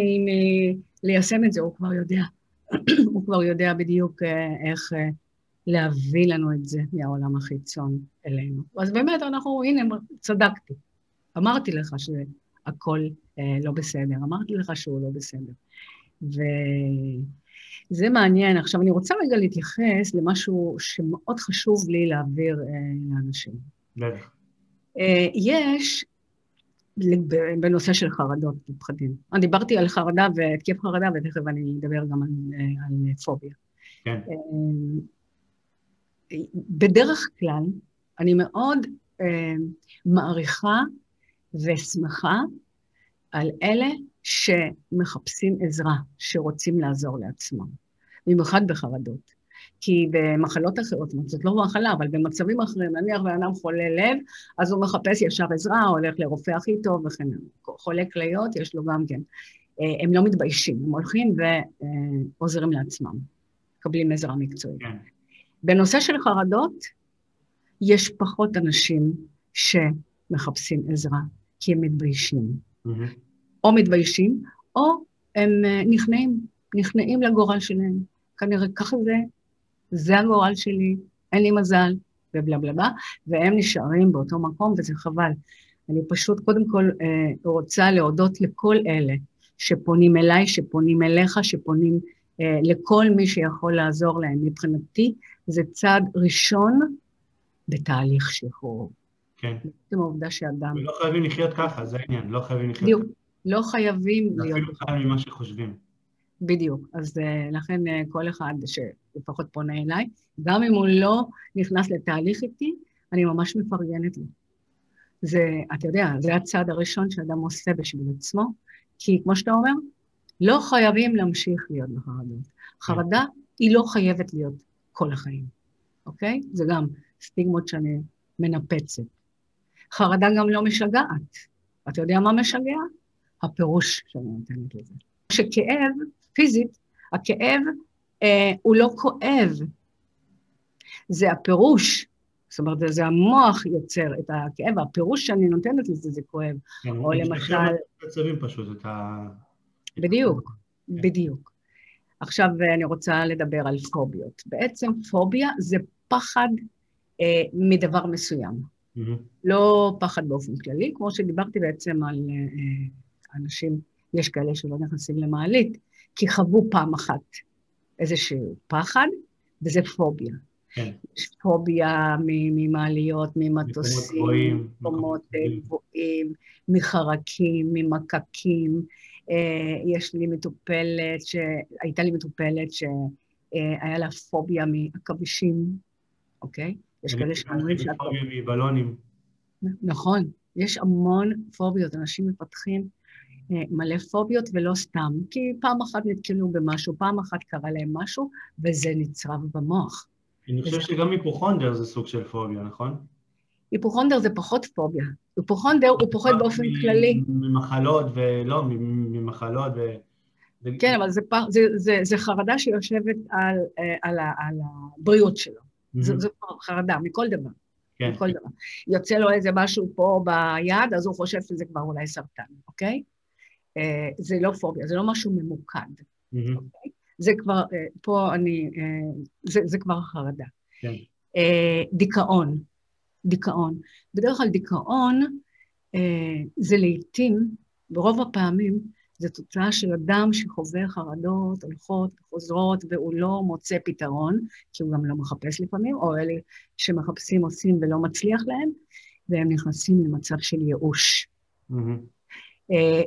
מליישם את זה, הוא כבר יודע. הוא כבר יודע בדיוק אה, איך אה, להביא לנו את זה מהעולם החיצון אלינו. אז באמת, אנחנו, הנה, צדקתי. אמרתי לך שהכל אה, לא בסדר, אמרתי לך שהוא לא בסדר. וזה מעניין. עכשיו, אני רוצה רגע להתייחס למשהו שמאוד חשוב לי להעביר אה, לאנשים. בטח. אה, יש, בנושא של חרדות ופחדים. אני דיברתי על חרדה והתקף חרדה, ותכף אני אדבר גם על, אה, על פוביה. כן. בדרך כלל, אני מאוד מעריכה ושמחה על אלה שמחפשים עזרה, שרוצים לעזור לעצמם, במיוחד בחרדות. כי במחלות אחרות, זאת לא מחלה, אבל במצבים אחרים, נניח בן אדם חולה לב, אז הוא מחפש ישר עזרה, הולך לרופא הכי טוב וכן הלאה. חולה כליות, יש לו גם כן. אה, הם לא מתביישים, הם הולכים ועוזרים לעצמם, מקבלים עזרה מקצועית. כן. בנושא של חרדות, יש פחות אנשים שמחפשים עזרה, כי הם מתביישים. Mm-hmm. או מתביישים, או הם אה, נכנעים, נכנעים לגורל שלהם. כנראה ככה זה, זה הגורל שלי, אין לי מזל, ובלה בלה בלה, והם נשארים באותו מקום, וזה חבל. אני פשוט קודם כל אה, רוצה להודות לכל אלה שפונים אליי, שפונים אליך, שפונים אה, לכל מי שיכול לעזור להם. מבחינתי, זה צעד ראשון בתהליך שחרור. כן. זאת העובדה שאדם... ולא חייבים לחיות ככה, זה העניין, לא חייבים לחיות. בדיוק. לא חייבים להיות... אפילו חייב ממה שחושבים. בדיוק. אז uh, לכן uh, כל אחד שלפחות פונה אליי, גם אם הוא לא נכנס לתהליך איתי, אני ממש מפרגנת לו. זה, אתה יודע, זה הצעד הראשון שאדם עושה בשביל עצמו, כי כמו שאתה אומר, לא חייבים להמשיך להיות בחרדות. חרדה היא לא חייבת להיות כל החיים, אוקיי? זה גם סטיגמות שאני מנפצת. חרדה גם לא משגעת. אתה יודע מה משגע? הפירוש שאני נותנת לזה. שכאב, פיזית, הכאב אה, הוא לא כואב, זה הפירוש. זאת אומרת, זה המוח יוצר את הכאב, הפירוש שאני נותנת לזה זה כואב. כן, או למשל... מצבים פשוט, את ה... בדיוק, כן. בדיוק. עכשיו אני רוצה לדבר על פוביות. בעצם פוביה זה פחד אה, מדבר מסוים. Mm-hmm. לא פחד באופן כללי, כמו שדיברתי בעצם על אה, אנשים, יש כאלה שלא נכנסים למעלית, כי חוו פעם אחת איזשהו פחד, וזה פוביה. כן. יש פוביה ממעליות, ממטוסים, מקומות גבוהים, מחרקים, ממקקים. אה, יש לי מטופלת, הייתה לי מטופלת שהיה לה פוביה מעכבישים, אוקיי? יש כאלה שאומרים שאת... פוביה מבלונים. נכון, יש המון פוביות, אנשים מפתחים אה, מלא פוביות ולא סתם, כי פעם אחת נתקלו במשהו, פעם אחת קרה להם משהו, וזה נצרב במוח. אני חושב שגם היפוכונדר זה סוג של פוביה, נכון? היפוכונדר זה פחות פוביה. היפוכונדר הוא פוחד באופן כללי. ממחלות ולא, ממחלות ו... כן, אבל זה, זה, זה, זה חרדה שיושבת על, אה, על, על הבריאות שלו. Mm-hmm. זו חרדה מכל דבר. כן. מכל דבר. יוצא לו איזה משהו פה ביד, אז הוא חושב שזה כבר אולי סרטן, אוקיי? אה, זה לא פוביה, זה לא משהו ממוקד. Mm-hmm. אוקיי? זה כבר, אה, פה אני, זה, זה כבר חרדה. כן. דיכאון, דיכאון. בדרך כלל דיכאון זה לעיתים, ברוב הפעמים, זו תוצאה של אדם שחווה חרדות הולכות וחוזרות והוא לא מוצא פתרון, כי הוא גם לא מחפש לפעמים, או אלה שמחפשים עושים ולא מצליח להם, והם נכנסים למצב של ייאוש. Mm-hmm.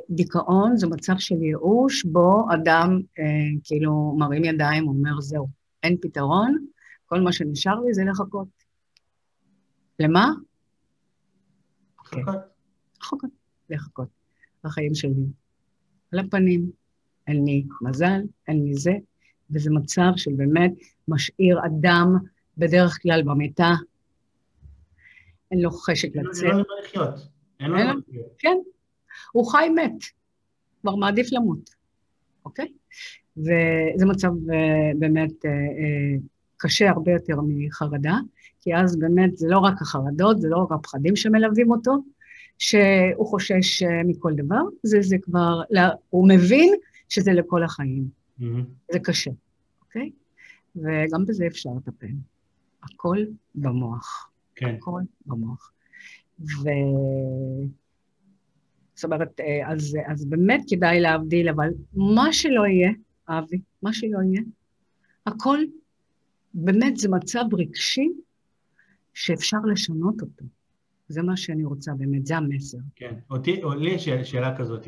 דיכאון זה מצב של ייאוש, בו אדם אה, כאילו מרים ידיים, אומר, זהו, אין פתרון, כל מה שנשאר לי זה לחכות. למה? לחכות. לחכות, לחכות. החיים שלי. על הפנים, אין לי מזל, אין לי זה, וזה מצב של באמת משאיר אדם בדרך כלל במיטה, אין לו חשק לצאת. אין לו לחיות. אין לו לחיות. כן, הוא חי מת, כבר מעדיף למות, אוקיי? וזה מצב אה, באמת אה, אה, קשה הרבה יותר מחרדה, כי אז באמת זה לא רק החרדות, זה לא רק הפחדים שמלווים אותו, שהוא חושש מכל דבר, זה, זה כבר, הוא מבין שזה לכל החיים. Mm-hmm. זה קשה, אוקיי? וגם בזה אפשר לטפל. הכל במוח. כן. הכל במוח. ו... זאת אומרת, אה, אז, אז באמת כדאי להבדיל, אבל מה שלא יהיה, אבי, מה שלא יהיה, הכל, באמת זה מצב רגשי שאפשר לשנות אותו. זה מה שאני רוצה באמת, זה המסר. כן, אותי, לי יש שאלה כזאת.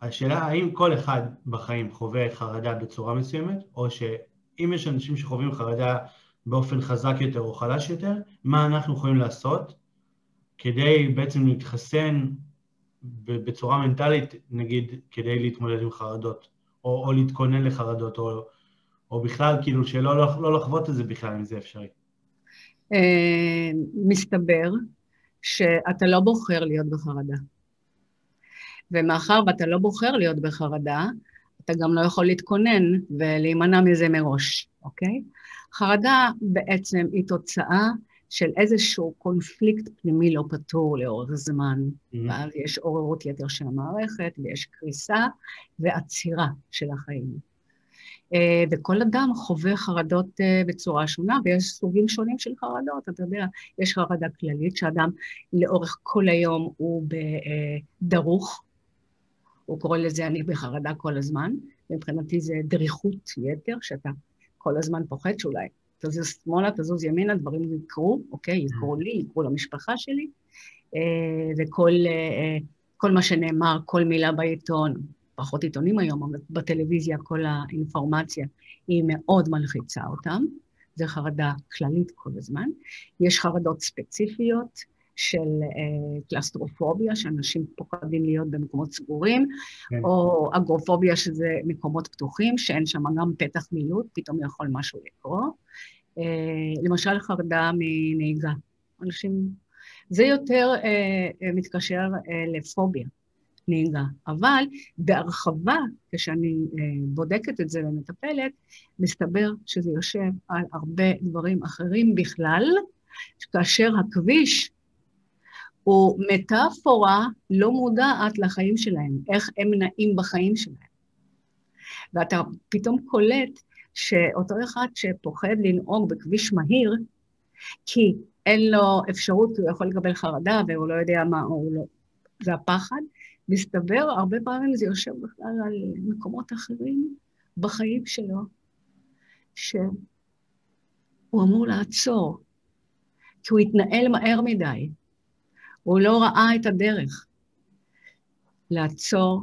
השאלה האם כל אחד בחיים חווה חרדה בצורה מסוימת, או שאם יש אנשים שחווים חרדה באופן חזק יותר או חלש יותר, מה אנחנו יכולים לעשות כדי בעצם להתחסן בצורה מנטלית, נגיד, כדי להתמודד עם חרדות, או, או להתכונן לחרדות, או, או בכלל, כאילו, שלא לא, לא לחוות את זה בכלל, אם זה אפשרי. אה, מסתבר שאתה לא בוחר להיות בחרדה. ומאחר ואתה לא בוחר להיות בחרדה, אתה גם לא יכול להתכונן ולהימנע מזה מראש, אוקיי? חרדה בעצם היא תוצאה של איזשהו קונפליקט פנימי לא פתור לאורך זמן. Mm-hmm. ואז יש עוררות יתר של המערכת, ויש קריסה ועצירה של החיים. אה, וכל אדם חווה חרדות אה, בצורה שונה, ויש סוגים שונים של חרדות. אתה יודע, יש חרדה כללית, שאדם לאורך כל היום הוא דרוך, הוא קורא לזה אני בחרדה כל הזמן, מבחינתי זה דריכות יתר, שאתה כל הזמן פוחד שאולי תזוז שמאלה, תזוז ימינה, דברים יקרו, אוקיי? יקרו לי, יקרו למשפחה שלי, אה, וכל מה שנאמר, כל מילה בעיתון, פחות עיתונים היום, אבל בטלוויזיה כל האינפורמציה היא מאוד מלחיצה אותם. זו חרדה כללית כל הזמן. יש חרדות ספציפיות של אה, קלסטרופוביה, שאנשים פוחדים להיות במקומות סגורים, כן. או אגרופוביה, שזה מקומות פתוחים, שאין שם גם פתח מילוט, פתאום יכול משהו לקרות. אה, למשל, חרדה מנהיגה. אנשים... זה יותר אה, מתקשר לפוביה. נהיגה. אבל בהרחבה, כשאני בודקת את זה ומטפלת, מסתבר שזה יושב על הרבה דברים אחרים בכלל, כאשר הכביש הוא מטאפורה לא מודעת לחיים שלהם, איך הם נעים בחיים שלהם. ואתה פתאום קולט שאותו אחד שפוחד לנהוג בכביש מהיר, כי אין לו אפשרות, הוא יכול לקבל חרדה והוא לא יודע מה, הוא לא... זה הפחד, מסתבר, הרבה פעמים זה יושב בכלל על מקומות אחרים בחיים שלו, שהוא אמור לעצור, כי הוא התנהל מהר מדי, הוא לא ראה את הדרך. לעצור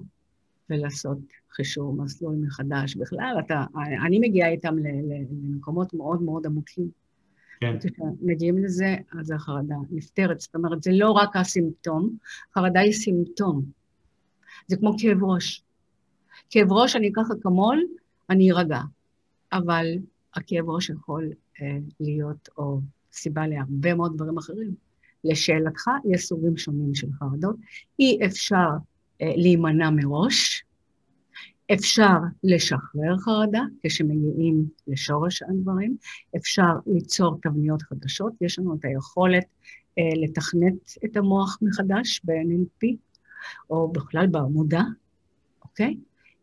ולעשות חישור מסלול מחדש. בכלל, אתה, אני מגיעה איתם למקומות מאוד מאוד עמוקים. כן. כשמגיעים לזה, אז החרדה נפתרת. זאת אומרת, זה לא רק הסימפטום, חרדה היא סימפטום. זה כמו כאב ראש. כאב ראש, אני אקח אקמול, אני ארגע. אבל הכאב ראש יכול אה, להיות, או סיבה להרבה מאוד דברים אחרים. לשאלתך, יש סוגים שונים של חרדות. אי אפשר אה, להימנע מראש, אפשר לשחרר חרדה כשמגיעים לשורש הדברים, אפשר ליצור תבניות חדשות, יש לנו את היכולת אה, לתכנת את המוח מחדש ב-NLP, או בכלל במודע, אוקיי?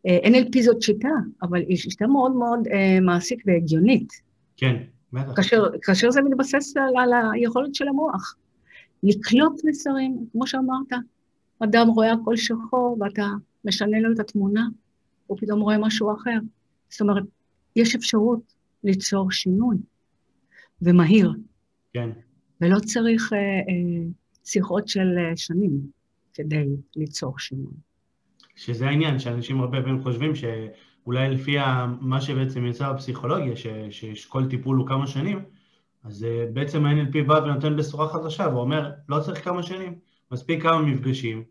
אה, NLP זאת שיטה, אבל היא שיטה מאוד מאוד אה, מעשית והגיונית. כן, בטח. כאשר, כאשר זה מתבסס על, על היכולת של המוח. לקלוט מסרים, כמו שאמרת, אדם רואה הכל שחור ואתה משנה לו את התמונה, הוא פתאום רואה משהו אחר. זאת אומרת, יש אפשרות ליצור שינוי, ומהיר. כן. ולא צריך אה, אה, שיחות של אה, שנים כדי ליצור שינוי. שזה העניין, שאנשים הרבה פעמים חושבים שאולי לפי מה שבעצם יצא בפסיכולוגיה, ש, שיש כל טיפול הוא כמה שנים, אז אה, בעצם ה-NLP בא ונותן בשורה חדשה, ואומר, לא צריך כמה שנים, מספיק כמה מפגשים,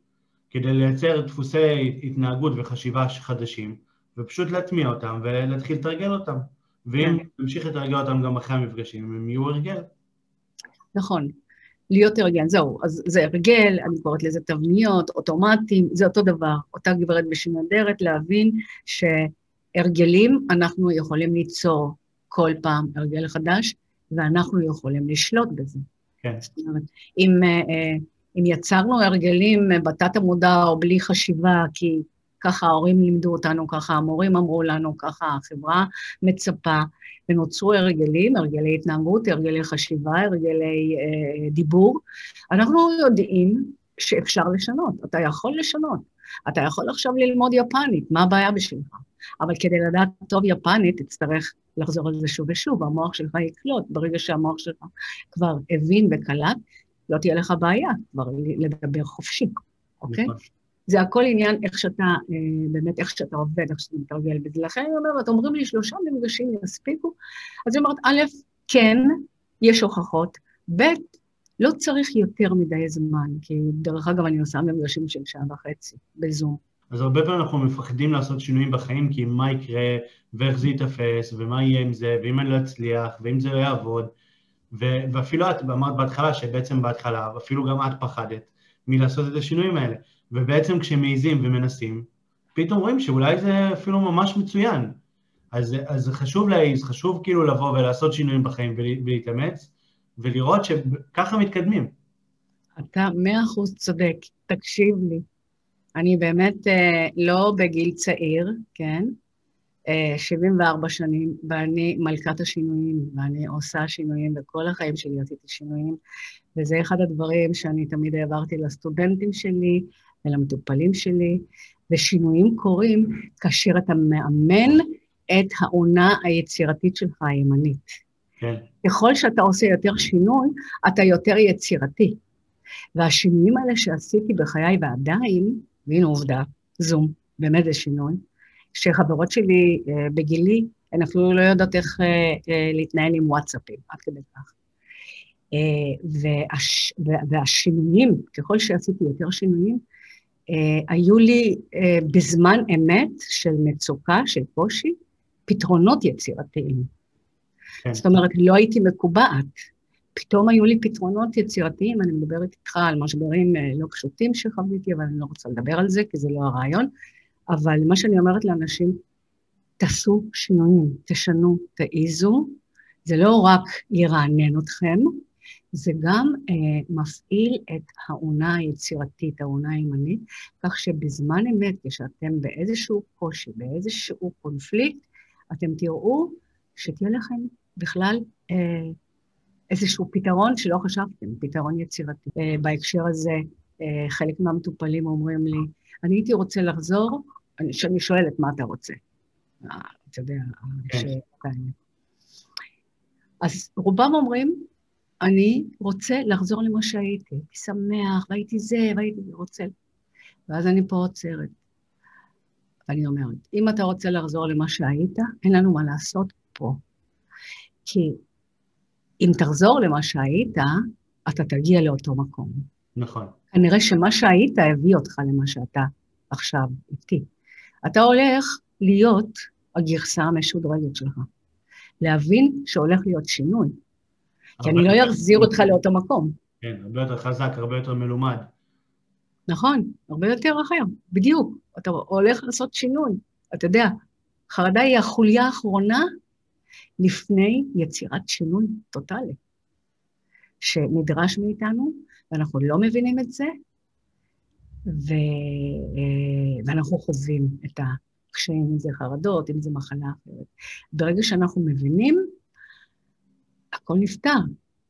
כדי לייצר דפוסי התנהגות וחשיבה חדשים, ופשוט להטמיע אותם ולהתחיל לתרגל אותם. ואם כן. נמשיך לתרגל אותם גם אחרי המפגשים, הם יהיו הרגל. נכון. להיות הרגל, זהו, אז זה הרגל, אני קוראת לזה תבניות, אוטומטים, זה אותו דבר. אותה גברת בשינוי אדרת, להבין שהרגלים אנחנו יכולים ליצור כל פעם הרגל חדש, ואנחנו יכולים לשלוט בזה. כן. זאת אומרת, אם, אה, אם יצרנו הרגלים בתת המודע או בלי חשיבה, כי ככה ההורים לימדו אותנו, ככה המורים אמרו לנו, ככה החברה מצפה, ונוצרו הרגלים, הרגלי התנהגות, הרגלי חשיבה, הרגלי אה, דיבור. אנחנו יודעים שאפשר לשנות, אתה יכול לשנות. אתה יכול עכשיו ללמוד יפנית, מה הבעיה בשבילך? אבל כדי לדעת טוב יפנית, תצטרך לחזור על זה שוב ושוב, המוח שלך יקלוט. ברגע שהמוח שלך כבר הבין וקלט, לא תהיה לך בעיה כבר לדבר חופשי, אוקיי? נכון. זה הכל עניין איך שאתה, אה, באמת איך שאתה עובד, איך שאתה מתרגל בזה. לכן אני אומרת, אומרים לי שלושה מפגשים יספיקו, אז אני אומרת, א', כן, יש הוכחות, ב', לא צריך יותר מדי זמן, כי דרך אגב, אני עושה מפגשים של שעה וחצי בזום. אז הרבה פעמים אנחנו מפחדים לעשות שינויים בחיים, כי מה יקרה, ואיך זה ייתפס, ומה יהיה עם זה, ואם אני לא אצליח, ואם זה לא יעבוד. ו- ואפילו את אמרת בהתחלה, שבעצם בהתחלה, אפילו גם את פחדת מלעשות את השינויים האלה. ובעצם כשמעיזים ומנסים, פתאום רואים שאולי זה אפילו ממש מצוין. אז, אז חשוב להעיז, חשוב כאילו לבוא ולעשות שינויים בחיים ולהתאמץ, ולראות שככה מתקדמים. אתה מאה אחוז צודק, תקשיב לי. אני באמת אה, לא בגיל צעיר, כן? אה, 74 שנים, ואני מלכת השינויים, ואני עושה שינויים, וכל החיים שלי עשיתי שינויים, וזה אחד הדברים שאני תמיד העברתי לסטודנטים שלי, ולמטופלים שלי, ושינויים קורים כאשר אתה מאמן את העונה היצירתית שלך הימנית. כן. ככל שאתה עושה יותר שינוי, אתה יותר יצירתי. והשינויים האלה שעשיתי בחיי ועדיין, והנה עובדה, זום, באמת זה שינוי, שחברות שלי אה, בגילי, הן אפילו לא יודעות איך אה, אה, להתנהל עם וואטסאפים, עד כדי כך. והש, והשינויים, ככל שעשיתי יותר שינויים, היו לי בזמן אמת של מצוקה, של קושי, פתרונות יצירתיים. כן. זאת אומרת, לא הייתי מקובעת. פתאום היו לי פתרונות יצירתיים, אני מדברת איתך על משברים אה, לא פשוטים שחוויתי, אבל אני לא רוצה לדבר על זה, כי זה לא הרעיון. אבל מה שאני אומרת לאנשים, תעשו שינויים, תשנו, תעיזו. זה לא רק ירענן אתכם, זה גם אה, מפעיל את העונה היצירתית, העונה הימנית, כך שבזמן אמת, כשאתם באיזשהו קושי, באיזשהו קונפליקט, אתם תראו שתהיה לכם בכלל אה, איזשהו פתרון שלא חשבתם, פתרון יצירתי. אה, בהקשר הזה, אה, חלק מהמטופלים אומרים לי, אני הייתי רוצה לחזור, אני, אני שואלת, מה אתה רוצה? אה, אתה יודע, כן. ש... אז רובם אומרים, אני רוצה לחזור למה שהייתי, הייתי שמח, והייתי זה, והייתי רוצה. ואז אני פה עוצרת. ואני אומרת, אם אתה רוצה לחזור למה שהיית, אין לנו מה לעשות פה. כי אם תחזור למה שהיית, אתה תגיע לאותו מקום. נכון. כנראה שמה שהיית הביא אותך למה שאתה עכשיו איתי. אתה הולך להיות הגרסה המשודרגת שלך. להבין שהולך להיות שינוי. כי אני לא אחזיר אותך לאותו מקום. כן, הרבה יותר חזק, הרבה יותר מלומד. נכון, הרבה יותר אחר, בדיוק. אתה הולך לעשות שינוי. אתה יודע, חרדה היא החוליה האחרונה לפני יצירת שינוי טוטאלי, שנדרש מאיתנו, ואנחנו לא מבינים את זה, ו... ואנחנו חווים את הקשיים, אם זה חרדות, אם זה מחלה אחרת. ברגע שאנחנו מבינים, הכל נפתר.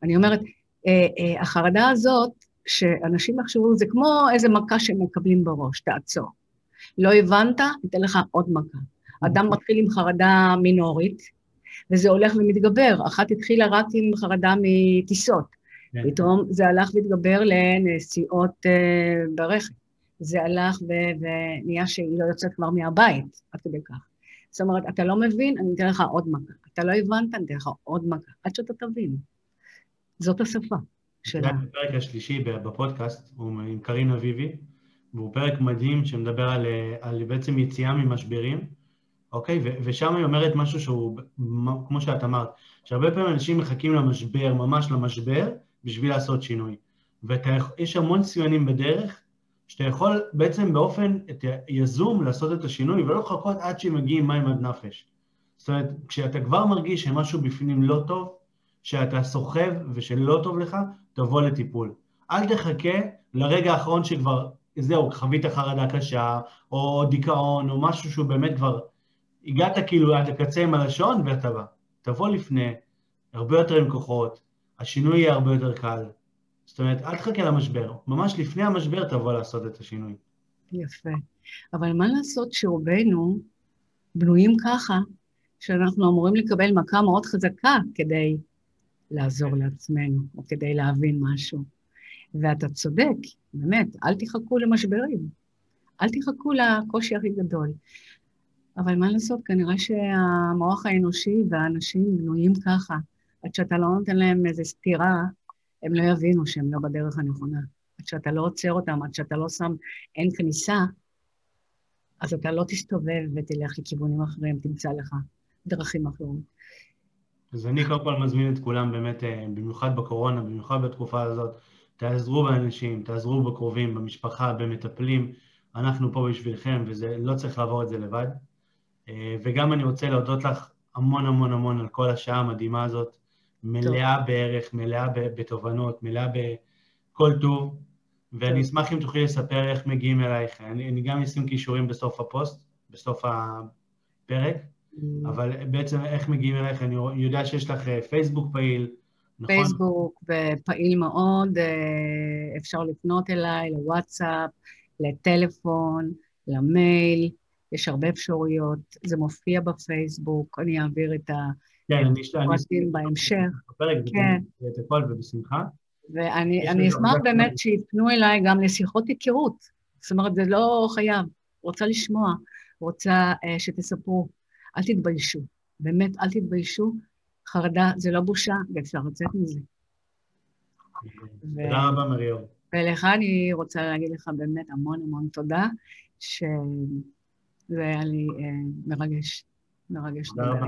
אני אומרת, אה, אה, החרדה הזאת, שאנשים יחשבו, זה כמו איזה מכה שהם מקבלים בראש, תעצור. לא הבנת, ניתן לך עוד מכה. אדם מתחיל עם חרדה מינורית, וזה הולך ומתגבר. אחת התחילה רק עם חרדה מטיסות. כן. פתאום זה הלך והתגבר לנסיעות uh, ברכב. זה הלך ו- ונהיה שהיא לא יוצאת כבר מהבית, עד כדי כך. זאת אומרת, אתה לא מבין, אני אתן לך עוד מכה. אתה לא הבנת, אני אתן לך עוד מכה, עד שאתה תבין. זאת השפה שלה. הפרק השלישי בפודקאסט הוא עם קרין אביבי, והוא פרק מדהים שמדבר על, על בעצם יציאה ממשברים, אוקיי? ושם היא אומרת משהו שהוא, כמו שאת אמרת, שהרבה פעמים אנשים מחכים למשבר, ממש למשבר, בשביל לעשות שינוי. ויש המון סימנים בדרך, שאתה יכול בעצם באופן יזום לעשות את השינוי, ולא לחכות עד שמגיעים מים עד נפש. זאת אומרת, כשאתה כבר מרגיש שמשהו בפנים לא טוב, שאתה סוחב ושלא טוב לך, תבוא לטיפול. אל תחכה לרגע האחרון שכבר, זהו, חווית חרדה קשה, או דיכאון, או משהו שהוא באמת כבר, הגעת כאילו עד הקצה עם הלשון ואתה בא. תבוא לפני, הרבה יותר עם כוחות, השינוי יהיה הרבה יותר קל. זאת אומרת, אל תחכה למשבר, ממש לפני המשבר תבוא לעשות את השינוי. יפה. אבל מה לעשות שרובנו בנויים ככה, שאנחנו אמורים לקבל מכה מאוד חזקה כדי לעזור לעצמנו, או כדי להבין משהו. ואתה צודק, באמת, אל תחכו למשברים. אל תחכו לקושי הכי גדול. אבל מה לעשות, כנראה שהמוח האנושי והאנשים בנויים ככה, עד שאתה לא נותן להם איזו סתירה, הם לא יבינו שהם לא בדרך הנכונה. עד שאתה לא עוצר אותם, עד שאתה לא שם אין כניסה, אז אתה לא תסתובב ותלך לכיוונים אחרים, תמצא לך דרכים אחרות. אז אני קודם כל מזמין את כולם באמת, אה, במיוחד בקורונה, במיוחד בתקופה הזאת, תעזרו באנשים, תעזרו בקרובים, במשפחה, במטפלים. אנחנו פה בשבילכם, ולא צריך לעבור את זה לבד. אה, וגם אני רוצה להודות לך המון המון המון על כל השעה המדהימה הזאת. מלאה טוב. בערך, מלאה בתובנות, מלאה בכל טוב, ואני אשמח אם תוכלי לספר איך מגיעים אלייך. אני, אני גם אשים קישורים בסוף הפוסט, בסוף הפרק, mm. אבל בעצם איך מגיעים אלייך, אני יודע שיש לך אה, פייסבוק פעיל, נכון? פייסבוק פעיל מאוד, אה, אפשר לפנות אליי, לוואטסאפ, לטלפון, למייל, יש הרבה אפשרויות, זה מופיע בפייסבוק, אני אעביר את ה... כן, אני. פרטים בהמשך. כן. את הכל ובשמחה. ואני אשמח באמת שיפנו אליי גם לשיחות היכרות. זאת אומרת, זה לא חייב. רוצה לשמוע, רוצה uh, שתספרו. אל תתביישו. באמת, אל תתביישו. חרדה זה לא בושה, ואפשר לצאת מזה. תודה. רבה, מריאור. ולך אני רוצה להגיד לך באמת המון המון תודה, שזה היה לי uh, מרגש. מרגש. תודה רבה.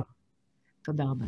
תודה רבה.